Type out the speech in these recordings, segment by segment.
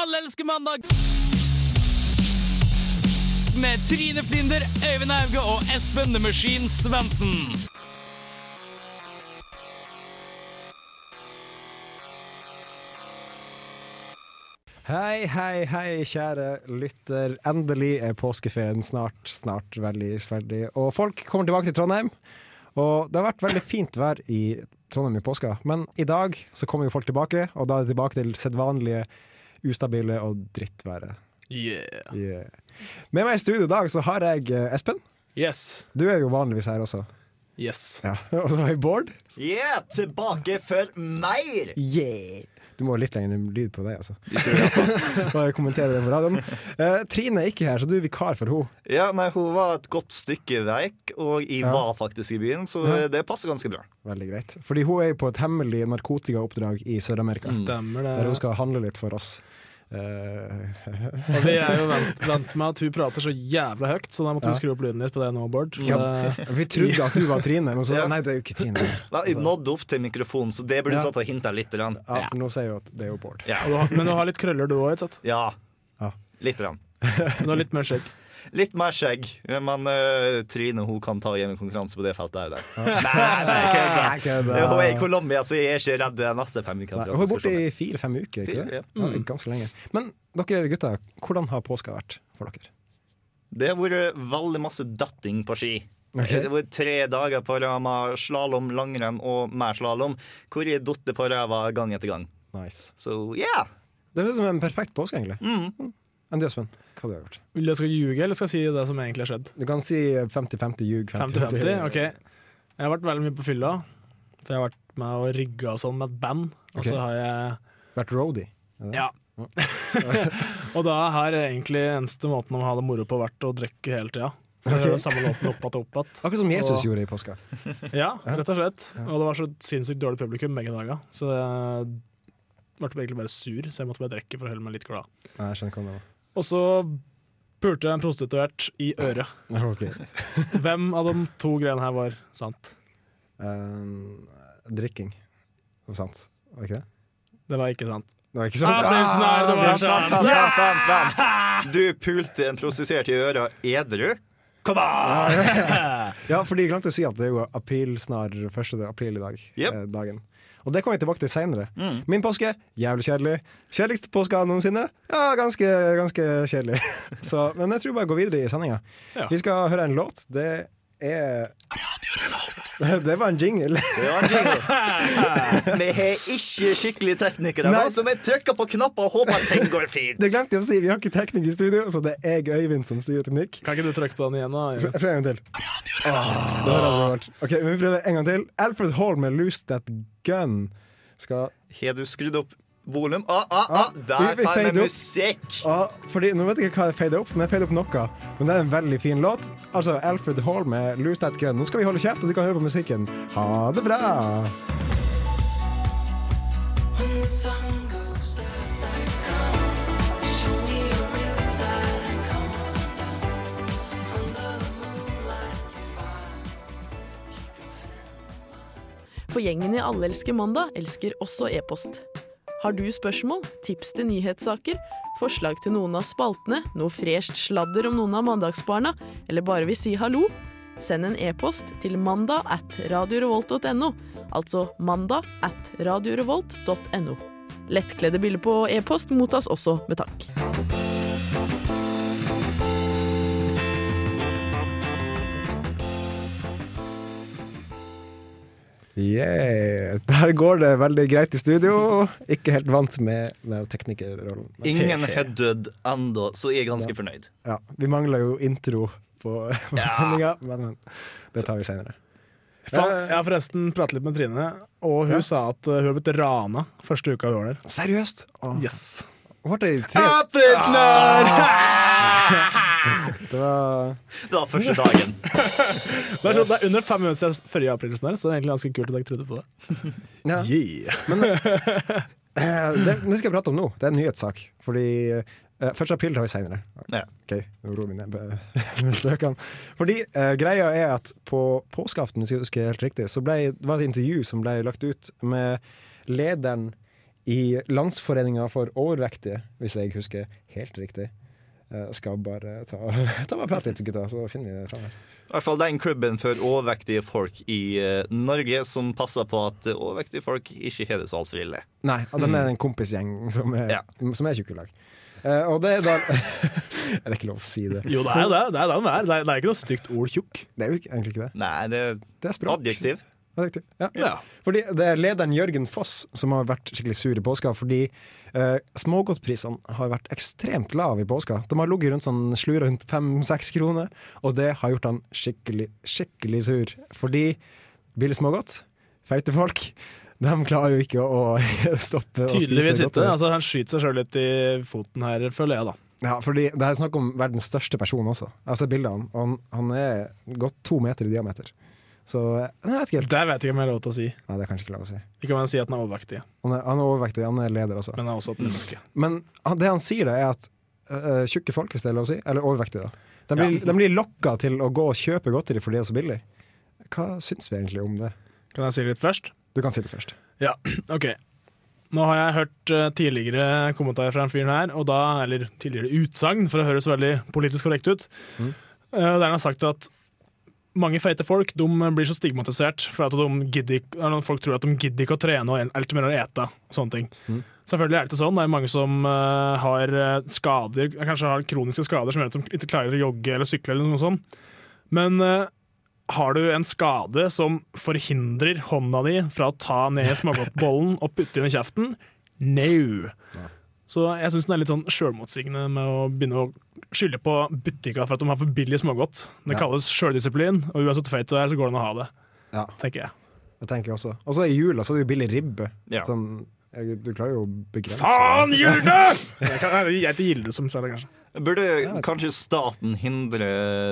Alle elsker mandag! Med Trine Flinder, Øyvind Auge og Espen The Machine Svendsen. Hei, hei, hei, kjære lytter. Endelig er påskeferien snart, snart veldig ferdig. Og folk kommer tilbake til Trondheim. Og det har vært veldig fint vær i Trondheim i påska, men i dag så kommer jo folk tilbake, og da er det tilbake til sedvanlige ustabile og drittværet. Yeah. Yeah. Med meg i studio i dag så har jeg eh, Espen. Yes. Du er jo vanligvis her også. Yes. Ja. Og så har jeg Bård. Yeah, tilbake for mer! Yeah. Du må ha litt lenger lyd på deg, altså. Bare kommentere det på radioen. Uh, Trine er ikke her, så du er vikar for henne. Ja, nei, Hun var et godt stykke veik, og jeg Ja. var faktisk i byen, så Ja. det passer ganske bra. Veldig greit. Fordi hun er på et hemmelig narkotikaoppdrag i Sør-Amerika. Stemmer Der hun skal handle litt for oss. Eh, Og vi er jo vant, vant med at hun prater så jævla høyt, så da måtte Ja. vi skru opp lyden litt på det nå, Bård. Ja. vi trodde at du var Trine, men så Ja. Nei, det er jo ikke Trine. Vel, jeg nådde opp til mikrofonen, så det burde Ja. du satt og hinta litt. Grann. Ja, for nå sier jeg jo at det er jo Bård. Men du har litt krøller du òg, ikke sant? ja. Ja. Litt. Grann. Men du har litt mer skjegg. Litt mer skjegg, men uh, Trine hun kan ta hjemmekonkurranse konkurranse på det feltet òg. Nei, nei. Nei, kødda. Hun er i Colombia, så jeg er ikke redd neste fem uker. Hun er borte i fire-fem uker, ikke det? Ja. Ja, er ganske lenge. Men dere gutter, hvordan har påska vært for dere? Det har vært veldig masse datting på ski. Okay. Det har vært tre dager på rama, slalåm, langrenn og mer slalåm, hvor jeg datt på ræva gang etter gang. Nice. Så yeah! Det høres ut som en perfekt påske, egentlig. Mm. Enn du, Espen? Hva har du gjort? Vil du jeg skal ljuge, eller skal jeg si det som egentlig har skjedd? Du kan si 50-50 ljug. 50-50? OK. Jeg har vært veldig mye på fylla, for jeg har vært med og rigga og sånn med et band. Og okay. så har jeg Vært roadie. Ja. og da har egentlig eneste måten å ha det moro på vært å drikke hele tida. Okay. Samme låten opp igjen og opp igjen. Akkurat som Jesus Og- gjorde i påska. Ja, rett og slett. Og det var så sinnssykt dårlig publikum begge dager. Så jeg ble egentlig bare sur, så jeg måtte bare drikke for å holde meg litt glad. Nei, jeg skjønner hva det var. Og så pulte en prostituert i øret. Okay. Hvem av de to greiene her var sant? Um, drikking. Var sant. Var det ikke det? Det var ikke sant. Det var ikke sant? Ah, det er snart, det var sant. vent, vent, vent, vent. Du pulte en prostituert i øra edru? Kom an! Ja, for de glemte å si at det er jo aprilsnarr 1. april i dag. Yep. eh, dagen. Og det kommer vi tilbake til seinere. Mm. Min påske jævlig kjedelig. Kjedeligste påska noensinne? Ja, ganske, ganske kjedelig. Så, men jeg tror bare jeg går videre i sendinga. Ja. Vi skal høre en låt. Det er Det var en jingle. Det var en jingle. Vi har ikke skikkelige teknikere Nei. så som er trykker på knapper og håper at ting går fint. Det glemte jeg å si, vi har ikke teknikk i studio, så det er jeg, Øyvind, som styrer teknikk. Kan ikke du trykke på den igjen, da? Prøv en gang til. Åh, det. Ok, vi prøver en gang til. Alfred Hall med 'Lose That Gun' skal Har du skrudd opp volum? Ah, ah, Ah, ah, der vi- vi får vi musikk! ah, fordi, Nå vet jeg ikke hva jeg fader opp, men jeg fader opp noe. Men det er en veldig fin låt. Altså Alfred Hall med 'Lose That Gun'. Nå skal vi holde kjeft, og du kan høre på musikken. Ha det bra! For gjengen i Alle elsker mandag elsker også e-post. Har du spørsmål, tips til nyhetssaker, forslag til noen av spaltene, noe fresht sladder om noen av mandagsbarna, eller bare vil si hallo? Send en e-post til mandag at radiorevolt.no, altså mandag at radiorevolt.no. Lettkledde bilder på e-post mottas også med takk. Yeah. Der går det veldig greit i studio. Ikke helt vant med teknikerrollen. Ingen har dødd ennå, så jeg er ganske fornøyd. Ja, vi mangler jo intro på, på Ja. sendinga, men, men det tar vi seinere. Jeg har forresten pratet litt med Trine, og hun Ja. sa at uh, hun har blitt rana første uka hun var der. Seriøst? Oh. Yes. Ble det tre? Aprilsnarr! Det var Det var første dagen. Det er, sånn, det er under fem minutter siden forrige aprilsnørr, så det er egentlig ganske kult at jeg trodde på det. ja. Yeah. Men det, det skal jeg prate om nå. Det er en nyhetssak. Fordi Eh, 1. april tar vi seinere. Ja. OK, nå roer vi ned med med. Fordi uh, greia er at på påskeaften, hvis jeg husker helt riktig, så ble, det var et intervju som ble lagt ut med lederen i Landsforeninga for overvektige, hvis jeg husker helt riktig. Jeg skal bare ta, ta bare prate litt, gutta, så finner vi det fram her. I hvert fall den klubben for overvektige folk i eh, Norge som passer på at eh, overvektige folk ikke har det så altfor ille. Nei, og de er en kompisgjeng som er, Ja. som er tjukke lag. Eh, og det er da Er det ikke lov å si det? Jo, det er jo det. Det er det det er. Det er, ikke noe stygt ord tjukk. Det er jo egentlig ikke det. Nei, det er Det er språk. adjektiv. Adjektiv. Ja. Ja. Fordi det er lederen Jørgen Foss som har vært skikkelig sur i påska, fordi eh, smågodtprisene har vært ekstremt lave i påska. De har ligget rundt sånn slura rundt fem-seks kroner, og det har gjort han skikkelig, skikkelig sur. Fordi billig smågodt, feite folk, de klarer jo ikke å, å stoppe Tydeligvis ikke. Altså, han skyter seg sjøl litt i foten her, føler jeg, da. Ja, fordi det er snakk om verdens største person også. Jeg har sett bildet av han, han er godt to meter i diameter. Så jeg vet ikke helt. Det vet jeg ikke om jeg har lov til å si. Nei, det er kanskje ikke lov å si. Vi kan vel si at han er overvektig, Han er, han er overvektig, han er leder også. men han er også et menneske. Men han- det han sier, da, er at uh, tjukke folk, hvis det er lov å si, eller overvektige, da, de blir, de blir lokka til å gå og kjøpe godteri fordi det er så billig. Hva syns vi egentlig om det? Kan jeg si litt først? Du kan si litt først. Ja, Ok. Nå har jeg hørt eh, tidligere kommentarer fra en fyr her, og da, eller tidligere utsagn, for å høres veldig politisk korrekt ut, Mm. eh, der han har sagt at mange feite folk de blir så stigmatisert for at de gidder, folk tror at de gidder ikke å trene og alt mer å ete. og sånne ting. Mm. Selvfølgelig er det ikke sånn. Det er mange som eh, har eh, skader, kanskje har kroniske skader som gjør at de ikke klarer å jogge eller sykle. eller noe sånt. Men uh, har du en skade som forhindrer hånda di fra å ta ned smågodtbollen og putte inn i kjeften? No. Så jeg syns den er litt sånn sjølmotsigende med å begynne å skylde på butikker for at de har for billig smågodt. Det Ja. kalles sjøldisiplin, og uansett hvor feit du er, så går det an å ha det. Ja. tenker jeg. Det tenker jeg også. Og så i jula så er det jo billig ribbe. Ja. Sånn, du klarer jo å begrense Faen, Gilde! Jeg kan- jeg heter Gilde som det, kanskje. Burde kanskje staten hindre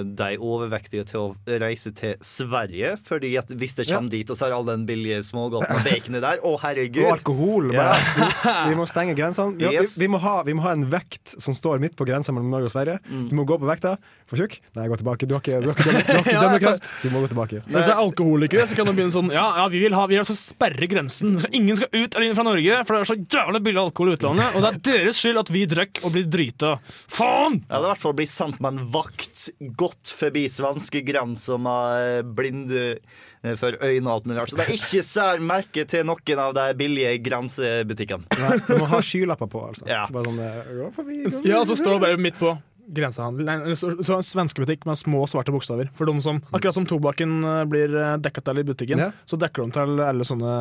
de overvektige til å reise til Sverige? Fordi at hvis det kommer dit, og så er all den billige smågodten og baconet der Å, herregud! Og alkohol. Ja. Bare, vi, vi må stenge grensene. Vi, Yes. vi, vi, må ha, vi må ha en vekt som står midt på grensa mellom Norge og Sverige. Mm. Du må gå på vekta. For tjukk? Nei, gå tilbake. Du har ikke, du har ikke, dømme, du har ikke dømmekraft. Du må gå tilbake. Hvis det er alkoholikere, så kan de begynne sånn Ja, ja vi vil ha, vi vil altså sperre grensen. Ingen skal ut eller inn fra Norge, for det er så jævlig billig alkohol i utlandet. Og det er deres skyld at vi drikker og blir drita. Faen! Ja, det er i hvert fall bli sendt med en vakt godt forbi svenskegrensa med blinde eh, for øyne og alt mulig rart. Så det er ikke sær merke til noen av de billige grensebutikkene. Du må ha skylapper på, altså. Ja. Bare sånn, eh, gå forbi, gå forbi. Ja, så står det bare midt på grensehandel. Nei, står- så en svenskebutikk med små svarte bokstaver. For de som, akkurat som tobakken eh, blir eh, dekket til i butikken, Ja. så dekker de til alle sånne,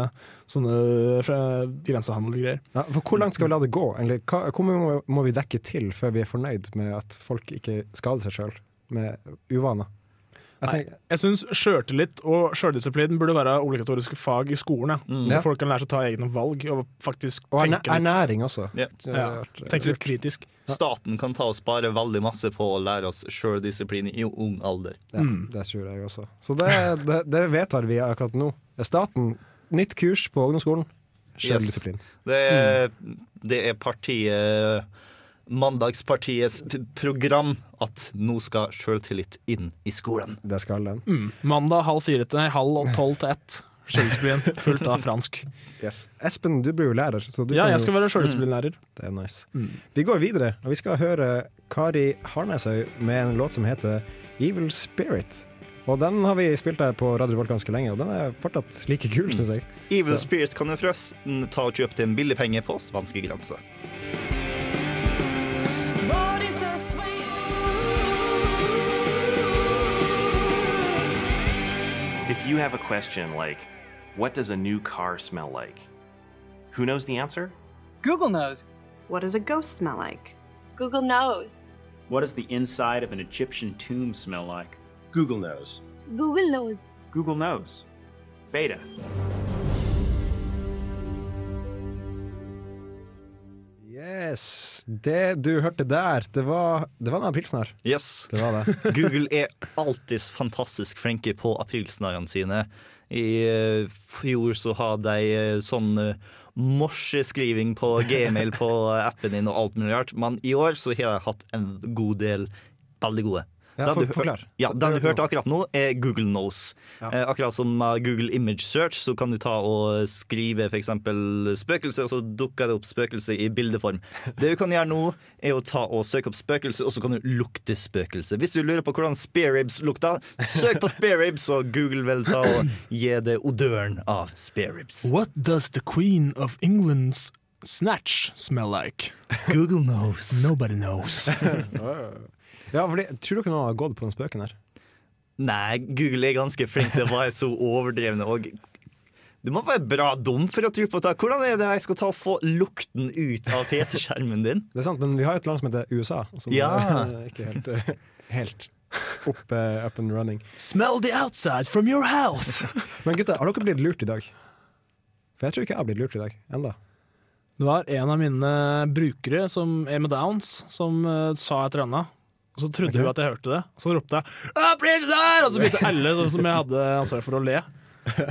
sånne eh, grensehandelgreier. Ja, for hvor langt skal vi la det gå? egentlig? hva, hvor mye må, må vi dekke til før vi er fornøyd med at folk ikke skader seg sjøl med uvaner? Jeg Nei, tenker, jeg syns sjøltillit og sjøldisiplin burde være obligatoriske fag i skolen. Ja. Mm. Så Ja. folk kan lære seg å ta egne valg og faktisk og tenke litt, ernæring også. Ja. Ja, tenke litt kritisk. Staten kan ta og spare veldig masse på å lære oss sjøldisiplin i ung alder. Ja, Mm. Det tror jeg også. Så det, det, det vedtar vi akkurat nå. Staten, nytt kurs på ungdomsskolen. Sjøldisiplin. Det mm. det er partiet Mandagspartiets program at nå skal sjøltillit inn i skolen. Det skal den. Mm. Mandag halv fire til nei, halv tolv til ett. Sjøldisiplin fullt av fransk. Yes. Espen, du blir jo lærer, så du Ja, kan jeg skal være sjøldisiplinlærer. Det er nice. Mm. Vi går videre, og vi skal høre Kari Harnesøy med en låt som heter Evil Spirit. Og den har vi spilt her på Radio Volt ganske lenge, og den er fortsatt like kul, syns jeg. Evil Så. Spirit kan du forresten ta og kjøpe til en billig penge på svenskegrensa. If you have a question like, what does a new car smell like? Who knows the answer? Google knows. What does a ghost smell like? Google knows. What does the inside of an Egyptian tomb smell like? Google knows. Google knows. Google knows. Beta. Yes. Det du hørte der, det var, det var en aprilsnarr. Yes. Det var det. Google er alltid fantastisk flinke på aprilsnarrene sine. I eh, fjor så hadde de eh, sånn eh, morseskriving på gmail på appen din og alt mulig rart, men i år så har jeg hatt en god del veldig gode. Ja, for- forklar. Ja, den du hørte akkurat nå, er Google Knows. Ja. Eh, akkurat som uh, Google Image Search, så kan du ta og skrive f.eks. spøkelse, og så dukker det opp spøkelse i bildeform. Det du kan gjøre nå, er å ta og søke opp spøkelse, og så kan du lukte spøkelse. Hvis du lurer på hvordan spareribs lukter, søk på spareribs, og Google vil ta og gi deg odøren av spareribs. What does the queen of England's snatch smell like? Google knows. Nobody knows. Ja, fordi, tror dere noen har gått på den spøken her? Nei, Google er ganske flink til å være så overdrevne. Og du må være bra dum for å tro på det. Hvordan er det jeg skal ta og få lukten ut av PC-skjermen din? Det er sant, men vi har jo et land som heter USA, som Ja. er ikke helt, eh, helt opp, eh, up and running. Smell the outside from your house! Men gutta, har dere blitt lurt i dag? For jeg tror ikke jeg har blitt lurt i dag enda. Det var en av mine brukere som er med downs, som uh, sa et eller annet. Og så trodde okay. hun at jeg hørte det, og så ropte jeg «Ah, blir det der? Og så begynte alle sånn som jeg hadde ansvar for å le.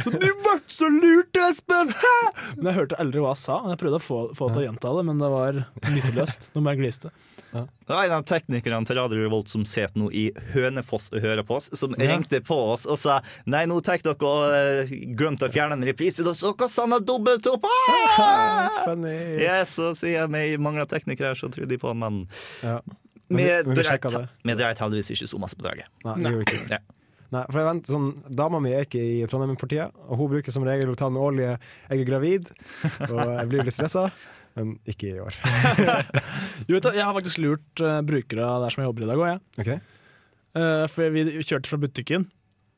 Så du ble så lurt, Espen! Hæ? Men jeg hørte aldri hva jeg sa. Jeg prøvde å få, få til å gjenta det, men det var nytteløst. Nå må jeg gliste. Det var en av teknikerne til Radio Revolt som sitter nå i Hønefoss og hører på oss, som Ja. ringte på oss og sa Nei, nå tar dere og uh, glemte å fjerne en reprise, da så dere sanna dobbelt opp! Ah! Funny. Yes, så sier jeg vi mangler teknikere, så trodde de på en men Ja. Vi Men dreit heldigvis ikke så masse på draget. Nei, Nei. ikke det. Ja. Nei, for jeg vent, sånn, Dama mi er ikke i Trondheim for tida, og hun bruker som regel å ta den årlige 'jeg er gravid', og jeg blir litt stressa, men ikke i år. Jo, vet du, jeg har faktisk lurt uh, brukere der som jeg jobber i dag òg, jeg. Okay. Uh, for vi kjørte fra butikken,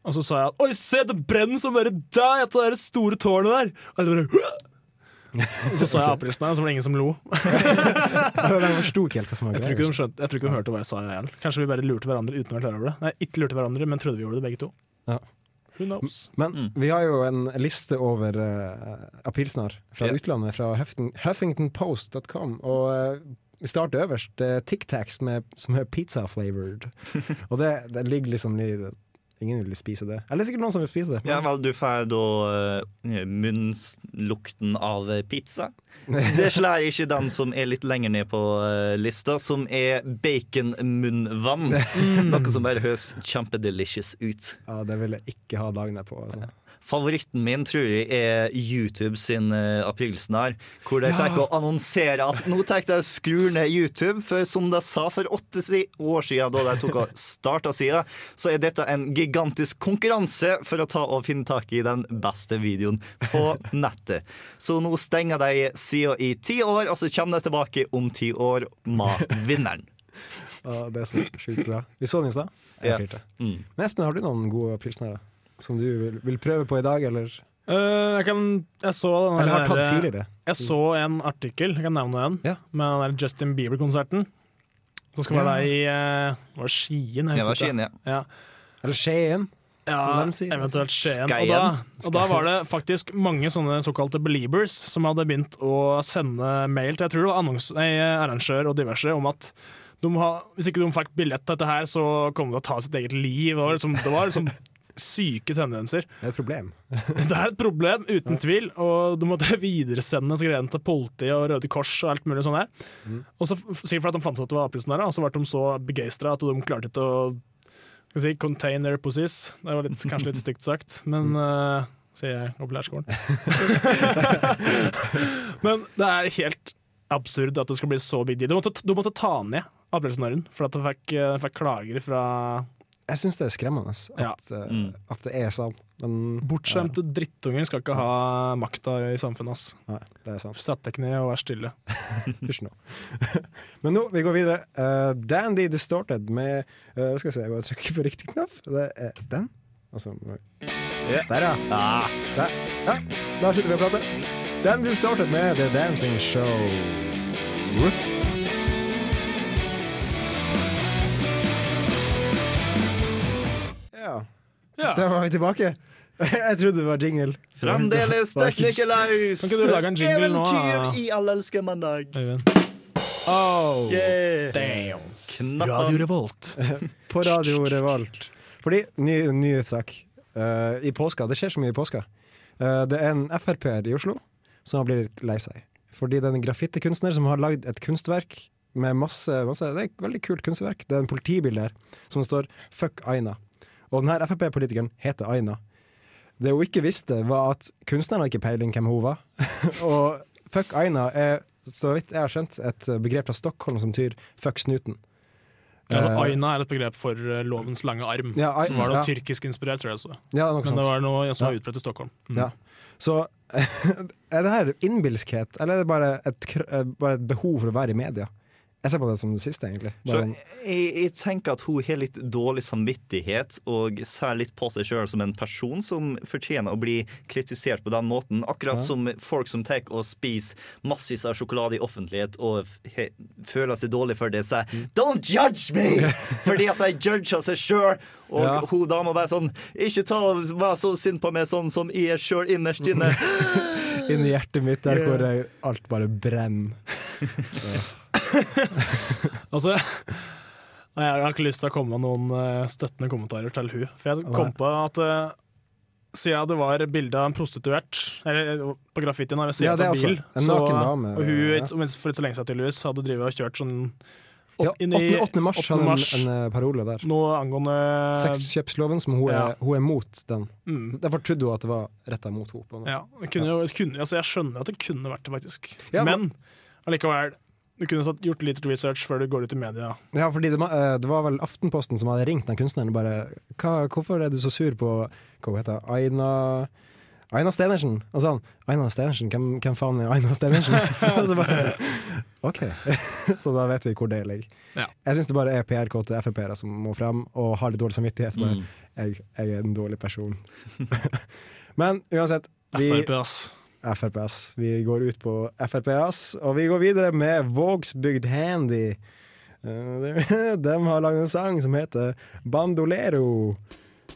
og så sa jeg at 'oi, se, det brenner som bare der, etter det store tårnet der'. Og alle bare så sa jeg aprilsen og så var det ingen som lo. De forsto ikke helt hva som var Jeg tror ikke de, greia. skjønte, jeg tror ikke de hørte hva jeg sa. Jeg. Kanskje vi bare lurte hverandre uten å være klar over det. Nei, ikke lurte hverandre, men trodde vi gjorde det begge to. Ja. Who knows? Men vi har jo en liste over uh, aprilsnarr fra yeah. utlandet, fra huffingtonpost.com. Og uh, vi starter øverst. Det er Tic Tacs med- som er pizza-flavored. og det, det ligger liksom i. Ingen vil spise det. Eller sikkert noen som vil spise det. Ja vel, du får da uh, munnlukten av pizza. Det slår ikke den som er litt lenger ned på eh, lista, som er baconmunnvann. Noe som bare høres kjempedelicious ut. Ja, det vil jeg ikke ha dagen derpå. Altså. Favoritten min tror jeg er YouTube sin uh, aprilsnarr, hvor de tenker å annonsere at nå tenker de å skru ned YouTube, for som de sa for åtte år siden, da de tok og starta sida, så er dette en gigantisk konkurranse for å ta og finne tak i den beste videoen på nettet. Så nå stenger de sida i ti år, og så kommer de tilbake om ti år med vinneren. Ja, det er så sjukt bra. Vi så den i stad. Ja. Mm. Men Espen, har du noen gode aprilsnarrer som du vil, vil prøve på i dag, eller, Uh, jeg, kan, jeg så den eller har tatt der- tidligere? Jeg så en artikkel, jeg kan nevne den, Ja. med den der Justin Bieber-konserten. Som skal være Ja. i uh, Var det Skien? Jeg Ja, det var ikke. Skien, ja. Ja. Eller Skien? Ja, eventuelt Skien. Og da, og da var det faktisk mange sånne såkalte believers som hadde begynt å sende mail til jeg tror det var annons, nei, arrangør og diverse om at de ha, hvis ikke de fikk billett til dette her, så kom de til å ta sitt eget liv. Og liksom, det var liksom syke tendenser. Det er et problem. Det er et problem, uten tvil, og du måtte videresende greiene til politiet og Røde Kors og alt mulig sånn her. Og så Sikkert fordi de fant ut at det var der, og så ble de så begeistra at de klarte ikke å skal si, contain their pussies. Det var litt, kanskje litt stygt sagt, men uh, sier jeg oppe på lærerskolen. men det er helt absurd at det skal bli så big deal. Du måtte, du måtte ta ned aprilsnarren, for at du fikk, eh, fikk klager fra Jeg syns det er skremmende at, Ja. eh, Mm. at det er sånn. Men bortskjemte drittunger skal ikke ha makta i samfunnet. ass. Nei, det er sant. Sett deg ned og vær stille. Hysj nå. Men nå, vi går videre. Uh, Dandy Distorted med uh, Skal vi se, jeg bare trykker på riktig knapp. Det er den. Altså, yeah. Der, ja. Ah, Der. ja. Da slutter vi å prate. Dandy Distorted med The Dancing Show. Ja, Ja. der var vi tilbake. Jeg trodde det var jingle. Fremdeles teknikerlaus! Kan du lage en jingle nå, da? Eventyr i allelske mandag. Oh, Yeah. damn. Knappen. Radio Revolt. På Radio Revolt. Fordi, ny nyhetssak. Uh, I påska, det skjer så mye i påska. Uh, det er en Frp-er i Oslo som har blitt litt lei seg. Fordi det er en graffitikunstner som har lagd et kunstverk med masse, masse Det er et veldig kult kunstverk. Det er en politibilde her som står 'fuck Aina'. Og denne Frp-politikeren heter Aina. Det hun ikke visste, var at kunstneren har ikke peiling hvem hun var. og 'fuck Aina' er, så vidt jeg har skjønt, et begrep fra Stockholm som tyr 'fuck snuten'. Ja, altså, Eh, Aina er et begrep for eh, lovens lange arm, Ja, ai- som var noe ja. tyrkisk-inspirert, tror jeg. Så. Ja, noe Men det var noe som var utbredt i Stockholm. Mm. Ja. Så er det her innbilskhet, eller er det bare et, eh, bare et behov for å være i media? Jeg ser på det som det siste, egentlig. Så jeg, jeg tenker at hun har litt dårlig samvittighet og ser litt på seg sjøl som en person som fortjener å bli kritisert på den måten. Akkurat Ja. som folk som tar og spiser massevis av sjokolade i offentlighet og føler seg dårlig for det, sier Mm. 'don't judge me!' Fordi at de judger seg sjøl. Og Ja. hun dama bare sånn 'ikke ta og vær så sint på meg sånn som jeg er sjøl innerst inne'. inni hjertet mitt, der hvor alt bare brenner. Altså, nei, jeg har ikke lyst til å komme med noen eh, støttende kommentarer til hun For jeg kom på at uh, siden det var bilde av en prostituert eller, eh, på graffitien ved siden Ja, av også. bil, En så, dame, og hun ja. for ikke så lenge siden tydeligvis hadde drevet og kjørt sånn Ja, 8. 8. mars hadde en, en parole der. noe angående Sexkjøpsloven, som hun er, hun er mot den. mm, Derfor trodde hun at det var retta mot henne. ja, kunne, ja. kunne, altså Jeg skjønner at det kunne vært det, faktisk. Ja, men allikevel, du kunne gjort litt research før du går ut i media. Ja, fordi det, eh, det var vel Aftenposten som hadde ringt den kunstneren og bare 'Hvorfor er du så sur på Hva heter Aina Aina Stenersen? Og sånn, Aina Stenersen, hvem, hvem faen er Aina Stenersen? Og så bare, OK, så da vet vi hvor det ligger. Ja. Jeg syns det bare er PR-kåte Frp-ere som må frem og har litt dårlig samvittighet. Bare, Mm. jeg, jeg er en dårlig person. Men uansett, vi, Frp, ass. Frp, ass. Vi går ut på FrPS. Og vi går videre med Vågsbygd Handy. Eh, De har lagd en sang som heter Bandolero.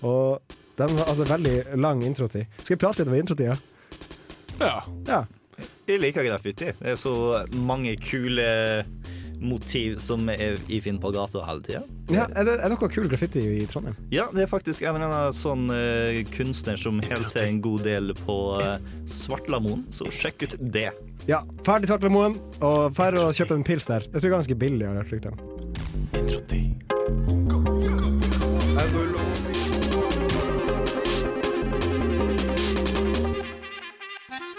Og den hadde veldig lang introtid. Skal vi prate litt om introtida? Ja. Ja. Jeg liker graffiti. Det er så mange kule motiv som er i Finn på gata hele tida. ja er, det, er det noe kul graffiti i Trondheim? Ja, det er faktisk en eller annen sånn uh, kunstner som helt til en god del på uh, Svartlamoen, så sjekk ut det. Ja, ferdig Svartlamoen, og ferdig å kjøpe en pils der. Jeg tror det er ganske billig. har jeg hørt.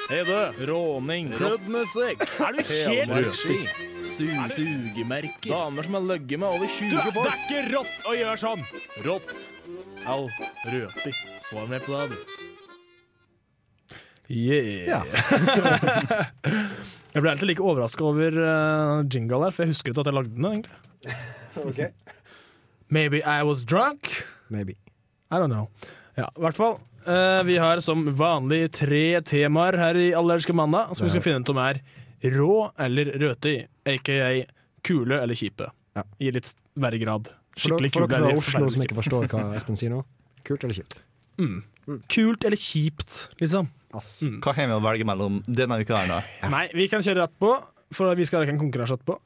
Hei du, råning, klubbmusikk, er du helt røti? Sugemerker, damer som har ligget med over 20 folk. Det er ikke rått å gjøre sånn! Rått. Au, røti. Svar meg på det, du. Yeah. Ja. jeg ble alltid like overraska over uh, jingle her, for jeg husker ikke at jeg lagde den. egentlig Maybe I was drunk. Maybe. I don't know. Ja, i hvert fall. Uh, vi har som vanlig tre temaer her i Allerske mandag, som vi skal finne ut om er rå eller røti, aka kule eller kjipe. Ja. I litt verre grad. Skikkelig for dere fra Oslo som ikke forstår hva Espen sier nå. Kult eller kjipt? Mm. Kult eller kjipt, liksom. Ass. Hva har vi å velge mellom denne uka her, da? Nei, vi kan kjøre rett på, for vi skal ha en konkurranse etterpå.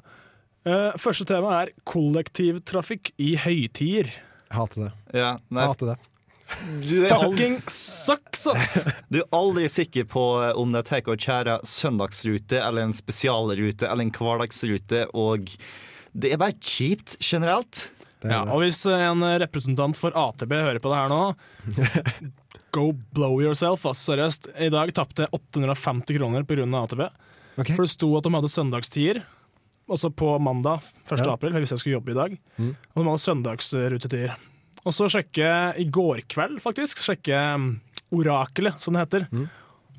Uh, første tema er kollektivtrafikk i høytider. Hater det. Ja, nei, Hater det. Du, er Fucking sucks, ass! du er aldri sikker på eh, om det tar og kjærer søndagsrute eller en spesialrute eller en hverdagsrute, og det er bare kjipt generelt. er Ja, og hvis en representant for AtB hører på det her nå Go blow yourself, ass. Seriøst. I dag tapte jeg 850 kroner pga. AtB. Okay. For det sto at de hadde søndagstider. Altså på mandag 1. Ja. april, hvis jeg skulle jobbe i dag. Mm. Og de hadde søndagsrutetider. Og så sjekke i går kveld, faktisk, sjekke um, Orakelet, som det heter. Mm.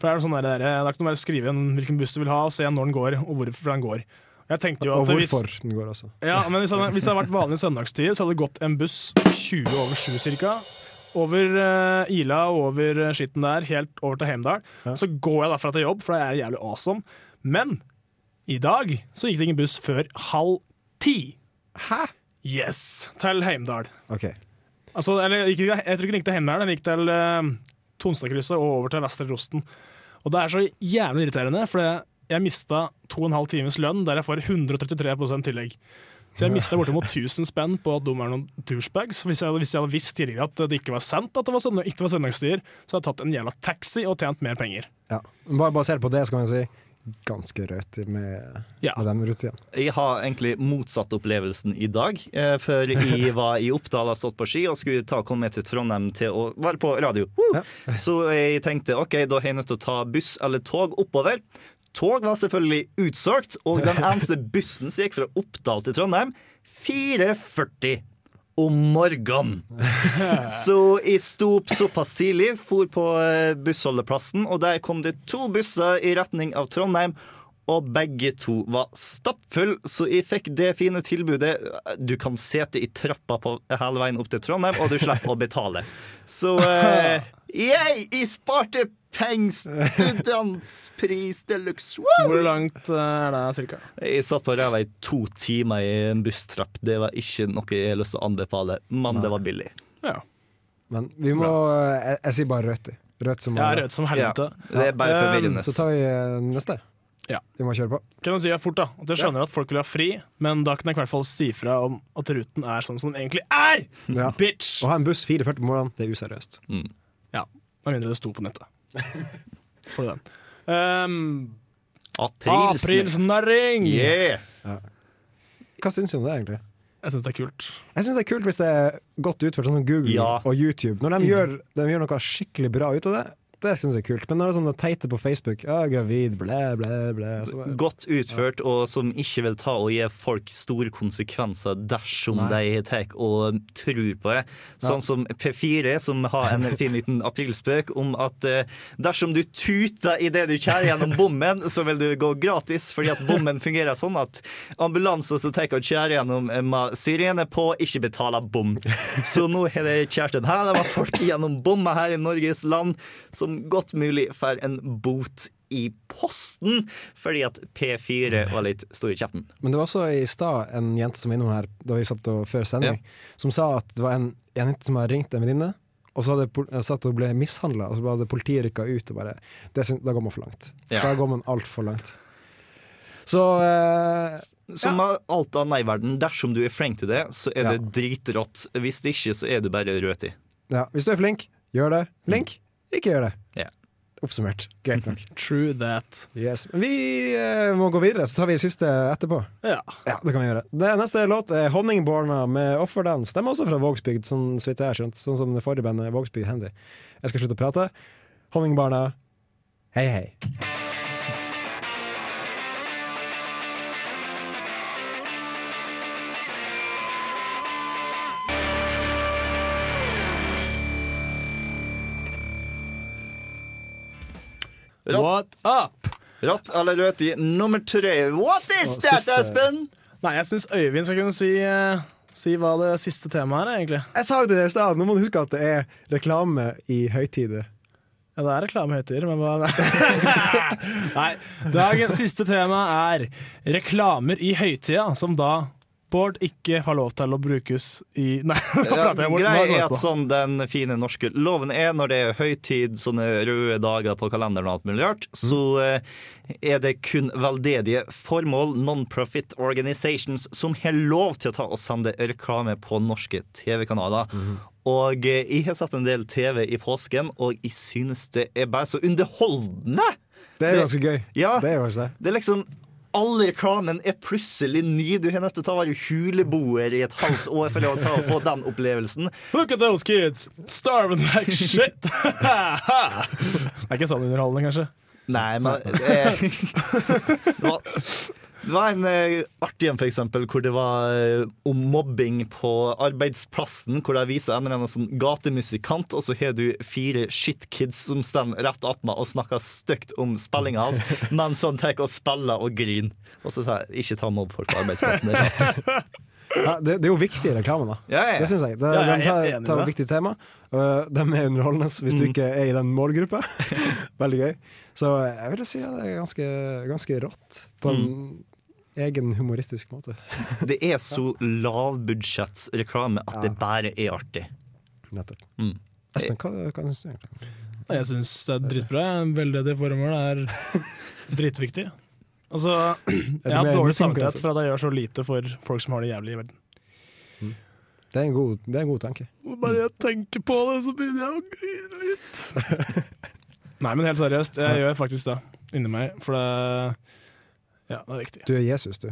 For det er, sånn der, det er ikke noe å skrive hvilken buss du vil ha, og se når den går, og hvorfor den går. Jeg tenkte jo Og hvorfor hvis, den går altså. ja, men hvis hvis det hadde vært vanlig søndagstid, så hadde det gått en buss 20 over 7 cirka. Over uh, Ila og over skitten der, helt over til Heimdal. Ja. Så går jeg derfra til jobb, for det er jævlig awesome. Men i dag så gikk det ingen buss før halv ti. Hæ? Yes! Til Heimdal. OK. Altså, eller, jeg tror ikke den gikk til Hemmel, den gikk til uh, Tonstadkrysset og over til Vestre Rosten. Og det er så jævlig irriterende, for jeg mista 2,5 times lønn der jeg får 133% tillegg. Så jeg mista bortimot 1000 spenn på at de er noen douchebags. Hvis jeg, hvis jeg hadde visst tidligere at det ikke var sant at det var, søndag, ikke var søndagsstyer, så hadde jeg tatt en jævla taxi og tjent mer penger. Ja. Bare basert på det, skal man si ganske rødt med, Ja. med den rutinen. Jeg har egentlig motsatt opplevelsen i dag. Eh, før jeg var i Oppdal og stått på ski og skulle ta komme med til Trondheim til å være på radio. Ja. Så jeg tenkte ok, da er jeg nødt til å ta buss eller tog oppover. Tog var selvfølgelig utsolgt, og den eneste bussen som gikk fra Oppdal til Trondheim, 4.40 om morgenen. Så jeg sto opp såpass tidlig, for på eh, bussholdeplassen, og der kom det to busser i retning av Trondheim. Og begge to var stappfulle, så jeg fikk det fine tilbudet. Du kan sete i trappa på hele veien opp til Trondheim, og du slipper å betale. Så eh, jeg, jeg sparte penger! Studentpris de luxe! Hvor langt eh, er det cirka? Jeg satt på ræva i to timer i en busstrapp. Det var ikke noe jeg har lyst til å anbefale, men det var billig. Ja, Men vi må Jeg, jeg sier bare rødt. Rødt som ja, er rød som helvete. Det er bare forvirrende. Så tar vi eh, neste. Ja. Vi må kjøre på. Kan jeg si fort da, at jeg skjønner at folk vil ha fri, men da kan jeg i hvert fall si fra om at ruten er sånn som den egentlig er! Ja. Bitch! Å ha en buss 44 på morgenen, det er useriøst. Ja, med mindre det sto på nettet. For den. Um, Aprilsnarring! Yeah. Hva syns du om det, egentlig? Jeg syns det er kult. Jeg synes det er kult hvis det er godt utført, sånn som Google Ja. og YouTube. Når de, gjør, de gjør noe skikkelig bra ut av det, det syns jeg er kult. Men når det er sånne teite på Facebook, ja, gravid, blæ, blæ, blæ Godt utført, og som ikke vil ta og gi folk store konsekvenser dersom Nei. de tar og tror på det. Sånn som P4, som har en fin liten aprilspøk om at eh, dersom du tuter idet du kjærer gjennom bommen, så vil du gå gratis, fordi at bommen fungerer sånn at ambulanser som tar og kjører gjennom eh, med sirene på, ikke betaler bom. Så nå har de kjært her. Det var folk gjennom bommer her i Norges land, som godt mulig får en bot i posten fordi at P4 var litt stor i kjeften. Men det var også i stad en jente som var innom her da vi satt og, før sending, som sa at det var en en jente som hadde ringt en venninne, og så hadde satt og ble mishandla, og så hadde politiet rykka ut og bare det, Da går man for langt. Ja. Da går man altfor langt. Så eh, Som med alt annet i verden, dersom du er flink til det, så er det dritrått. Hvis det ikke, så er du bare rød i. ja, hvis du er flink, gjør det. Flink, ikke gjør det. Yeah. Oppsummert. Greit nok. True that. Yes. Vi eh, må gå videre, så tar vi siste etterpå. Ja. Ja, det kan vi gjøre. Det neste låt er 'Honningbarna' med Offerdance. De er også fra Vågsbygd, sånn, så vidt jeg har skjønt. Sånn som det forrige bandet Vågsbygd Handy. Jeg skal slutte å prate. Honningbarna, hei hei. Rått, What up? rått eller rødt i nummer tre. What is Og that, siste- Espen? Nei, jeg syns Øyvind skal kunne si, eh, si hva det siste temaet er, egentlig. Jeg sa jo det i stad, nå må du huske at det er reklame i høytider. Ja, det er reklamehøytider, men hva Nei. Dagens siste tema er reklamer i høytida, som da Bård ikke har lov til å brukes i Nei, nå Ja, prater jeg bort. Greia er at sånn den fine norske loven er når det er høytid, sånne røde dager på kalenderen og alt mulig rart, så eh, er det kun veldedige formål, non-profit organizations, som har lov til å ta og sende reklame på norske TV-kanaler. Og eh, jeg har sett en del TV i påsken, og jeg synes det er bare så underholdende! Det er ganske gøy. Ja, Det er det. det er liksom alle reklamen er plutselig ny. Du har nødt til å være huleboer i et halvt år for å ta og få den opplevelsen. Look at those kids! Starving like shit! det er ikke sånn underholdende, kanskje? Nei, men det, det, var, det var en eh, artig en, eksempel, hvor det var eh, om mobbing på arbeidsplassen. Hvor de viser en eller annen sånn gatemusikant, og så har du fire shitkids som står rett attmed og snakker stygt om spillinga hans, mens han tar og spiller og griner. Og så sa jeg ikke ta mobb folk på arbeidsplassen. Det. Ja, det, det er jo viktig i reklamen, da. Ja, ja. Det syns jeg. Det, Ja, jeg de tar, tar et viktig tema. Uh, de er underholdende hvis du ikke er i den målgruppa. Veldig gøy. Så jeg vil si at det er ganske, ganske rått, på en egen humoristisk måte. Det er så lavbudsjettsreklame at det bare er artig. Nettopp. Mm. Espen, hva, hva syns du egentlig? Jeg syns det er dritbra. Veldedig formål er dritviktig. Altså, jeg har dårlig samvittighet for at jeg gjør så lite for folk som har det jævlig i verden. Det er en god, det er en god tanke. Bare jeg tenker på det, så begynner jeg å grine litt. Nei, men helt seriøst, jeg gjør faktisk det inni meg, for det Ja, det er viktig. Du er Jesus, du.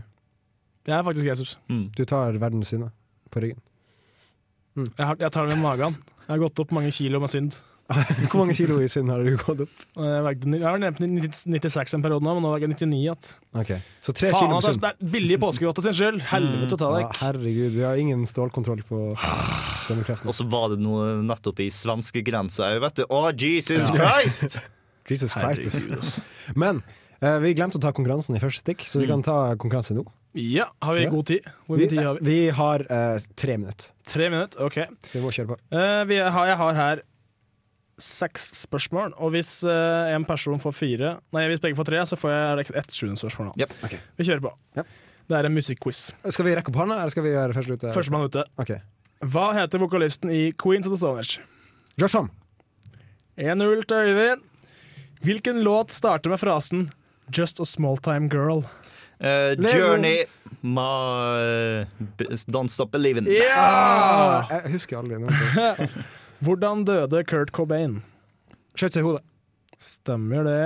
Jeg er faktisk Jesus. Du tar verdens synder på ryggen. Jeg, har, jeg tar det med magen. Jeg har gått opp mange kilo med synd. Hvor mange kilo i synd har du gått opp? Jeg, har 90 96 en periode nå, men nå veier jeg 99 igjen. Ok, Så tre Faen, kilo med synd. det er billig påskegodt sin skyld! Helvete ta Ja, deg. herregud, vi har ingen stålkontroll på. Og så var det noe nettopp i svenskegrensa òg, vet du. Å, Jesus Christ! Jesus Christ. Men vi glemte å ta konkurransen i første stikk, så vi kan ta konkurranse nå. Ja, har vi Ja. god tid? Hvor Vi, mye tid har vi? vi har uh, tre minutter, Tre minutter, OK. så vi må kjøre på. Uh, vi har, jeg har her seks spørsmål, og hvis uh, en person får fire Nei, hvis begge får tre, så får jeg ett sjuende spørsmål. Yep. Okay. Vi kjører på. Yep. Det er en musikkquiz. Skal vi rekke opp hånda, eller skal vi gjøre først ute? Førstemann ute. Ok. Hva heter vokalisten i Queens of the Stone Age? Josh Homme. 1-0 til Øyvind. Hvilken låt starter med frasen 'Just a small time girl'? Uh, journey ma, Don't stop believing. Ah, jeg husker aldri noe. Hvordan døde Kurt Cobain? Skjøt seg i hodet. Stemmer det.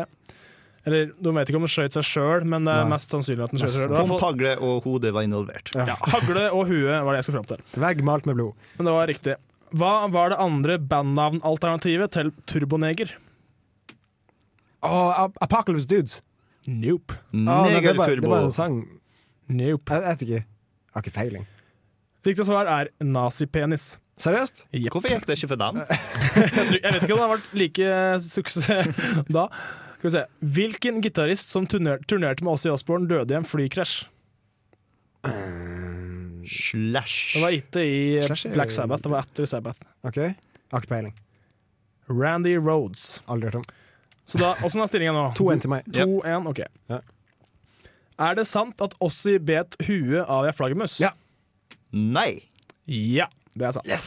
Eller, De vet ikke om han skjøt seg sjøl, men det er mest sannsynlig at han skjøt seg sjøl. Pumphagle og hodet var involvert. Ja, hagle og hue var det jeg skulle fram til. Vegg malt med blod. Men det var riktig. Hva var det andre bandnavnalternativet til Turboneger? Oh, Apocalypse Dudes. Nope. Ah, nei, det, bare, det var en sang. Nope. Jeg jeg vet ikke. Jeg har ikke peiling. Riktig svar er nazipenis. Seriøst? Yep. Hvorfor gikk det ikke for dem? Jeg, vet ikke om det har vært like suksess da. Skal vi se. Hvilken gitarist som turner, turnerte med oss i Osborne, døde i en flykrasj? Slash. Det var ikke i Slash Black Sabbath, det var etter Sabbath. OK. Har ikke peiling. Randy Rhodes. Aldri hørt om. Så da, Åssen er stillingen nå? 2-1 til meg. 2-1, ok. Ja. Er det sant at Ossi bet huet av ei flaggermus? Ja. Nei. Ja, det er sant. Yes!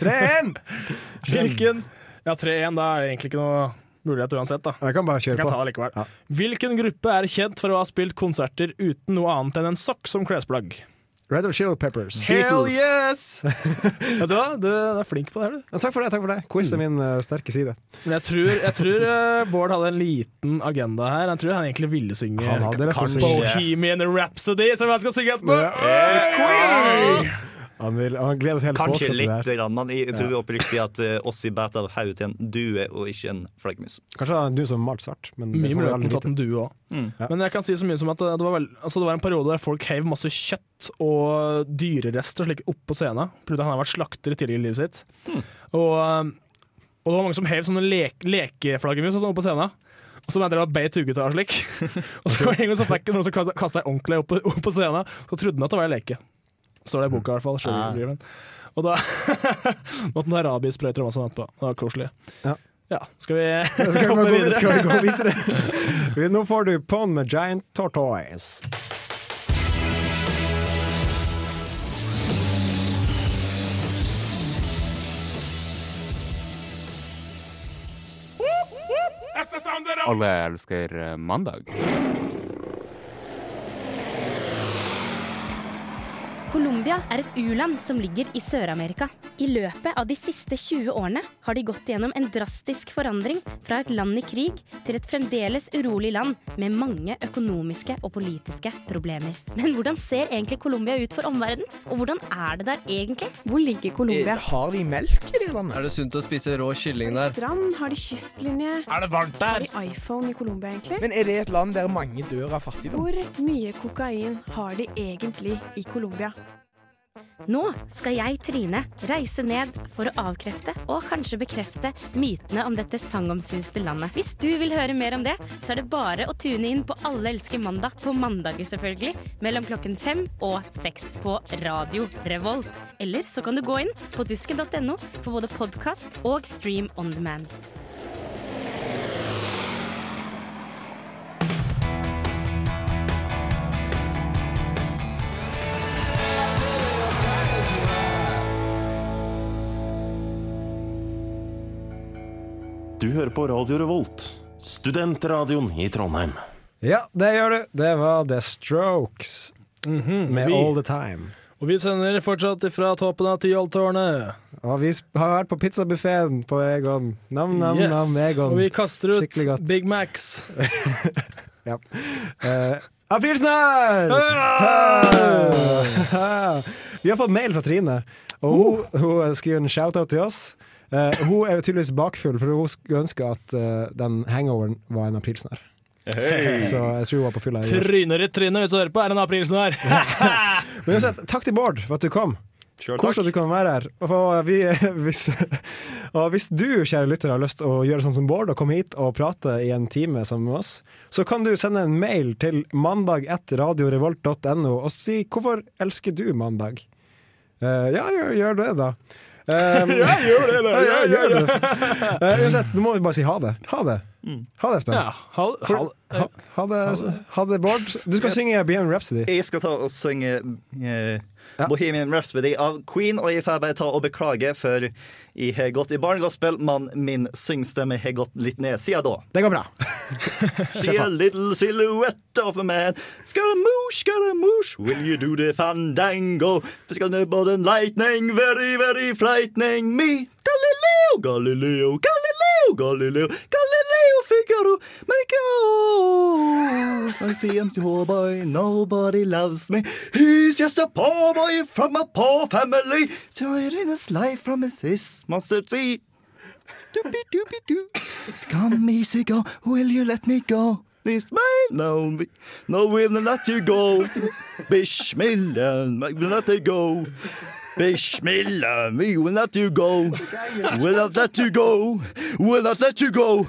3-1! Hvilken Ja, 3-1, da er det egentlig ikke noe mulighet uansett, da. Jeg kan bare kjøre kan ta på. det likevel. Ja. Hvilken gruppe er kjent for å ha spilt konserter uten noe annet enn en sokk som klesplagg? Red Hot Chili Peppers. Hell yes! Vet du du er flink på det her, du. Ja, takk for det. takk for det Quiz er min uh, sterke side. Men jeg tror, jeg tror uh, Bård hadde en liten agenda her. Jeg tror han egentlig ville synge Han hadde rett og slett Bohemian Rhapsody, som jeg skal synge etterpå. Ja. Han, vil, han gleder seg hele Kanskje påsken til det litt, her. grann, men jeg tror oppriktig at uh, Ossi bet av hodet til en due og ikke en flaggermus. Kanskje han er en du som er malt svart, men Mye mulig kunne tatt en due òg. Mm. Ja. Men jeg kan si så mye som at det var, vel, altså det var en periode der folk heiv masse kjøtt og dyrerester slik opp på scenen. Fordi han har vært slakter i tidligere i livet sitt. Mm. Og, og det var mange som heiv sånne lek lekeflaggermus sånn opp på scenen. Og så mente de det var beit huget av og slik. og så var det en gang som fikk noen som kasta ei ordentlig opp, opp på scenen, så trodde han at det var en leke. Står det i boka i hvert fall. Ah. Og da måtte han ha rabiessprøyter og masse sånt på. Det var koselig. Ja. Ja, skal vi Skal vi, hoppe gå, videre? skal vi gå videre? Nå får du Pond med Giant Tortoise. Alle elsker eh, mandag. Colombia er et u-land som ligger i Sør-Amerika. I løpet av de siste 20 årene har de gått gjennom en drastisk forandring fra et land i krig til et fremdeles urolig land med mange økonomiske og politiske problemer. Men hvordan ser egentlig Colombia ut for omverdenen? Og hvordan er det der egentlig? Hvor ligger Colombia? Har de melk i det landet? Er det sunt å spise rå kylling der? Strand? Har de kystlinje? Er det varmt der? Har de iPhone i Colombia, egentlig? Men er det et land der mange dør av fattigdom? Hvor mye kokain har de egentlig i Colombia? Nå skal jeg, Trine, reise ned for å avkrefte og kanskje bekrefte mytene om dette sagnomsuste landet. Hvis du vil høre mer om det, så er det bare å tune inn på Alle elsker mandag, på mandager selvfølgelig, mellom klokken fem og seks på Radio Revolt. Eller så kan du gå inn på dusken.no for både podkast og stream on demand. Du hører på Radio Revolt, studentradioen i Trondheim. Ja, det gjør du. Det var The Strokes Mhm, med vi- All The Time. Og vi sender fortsatt fra toppen av Tyholttårnet. Og vi har vært på pizzabuffeen på Egon. Nam, nam, Yes. nam, Egon. Og vi kaster ut Big Macs. ja. Uh, Aprilsnarr! Ah! Vi har fått mail fra Trine, og hun, hun skriver en shout-out til oss. Eh, hun er tydeligvis bakfull, for hun skulle ønske at uh, den hangoveren var en aprilsnarr. Hey. Så jeg tror hun var på fylla i går. Tryner i trynet hvis du hører på, er en aprilsnarr. Men uansett, takk til Bård for at du kom. Koselig at du kan være her. Og, vi, hvis, og hvis du, kjære lytter, har lyst til å gjøre sånn som Bård og komme hit og prate i en time sammen med oss, så kan du sende en mail til mandag1radiorevolt.no og si 'Hvorfor elsker du mandag?' Uh, ja, gjør, gjør det, da. Um, Ja, gjør det, da. Ja, Ja, gjør, det. Eh, uansett, nå må vi bare si ha det. Ha det. Ha det, Espen. Ja, ha, ha, ha, ha, det, ha det, Bård. Du skal Yes. synge Bohemian Rhapsody. Jeg skal ta og synge eh, Bohemian Rhapsody av Queen, og jeg får bare ta og beklage, for jeg har gått i barnegospel, men min syngstemme har gått litt ned siden da. Det går bra. See a little silhouette of a man. Scaramouche, scaramouche, will you do the fandango? But and lightning, very, very frightening me. Galileo, Galileo, Galileo, Galileo, Galileo Figaro, make I see him poor boy, nobody loves me. He's just a poor boy from a poor family. So I read his life from his monster tree. Doopy doopy doo. Come easy go, will you let me go? This way, no, we- no, we'll not let you go. Bismillah, we'll let you go. Bismillah, we will not let you go. We'll not let you go. We'll not let you go.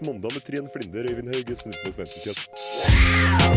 Mandag med Trine Flinder, Øyvind Hauge, på Svensson Kjøss.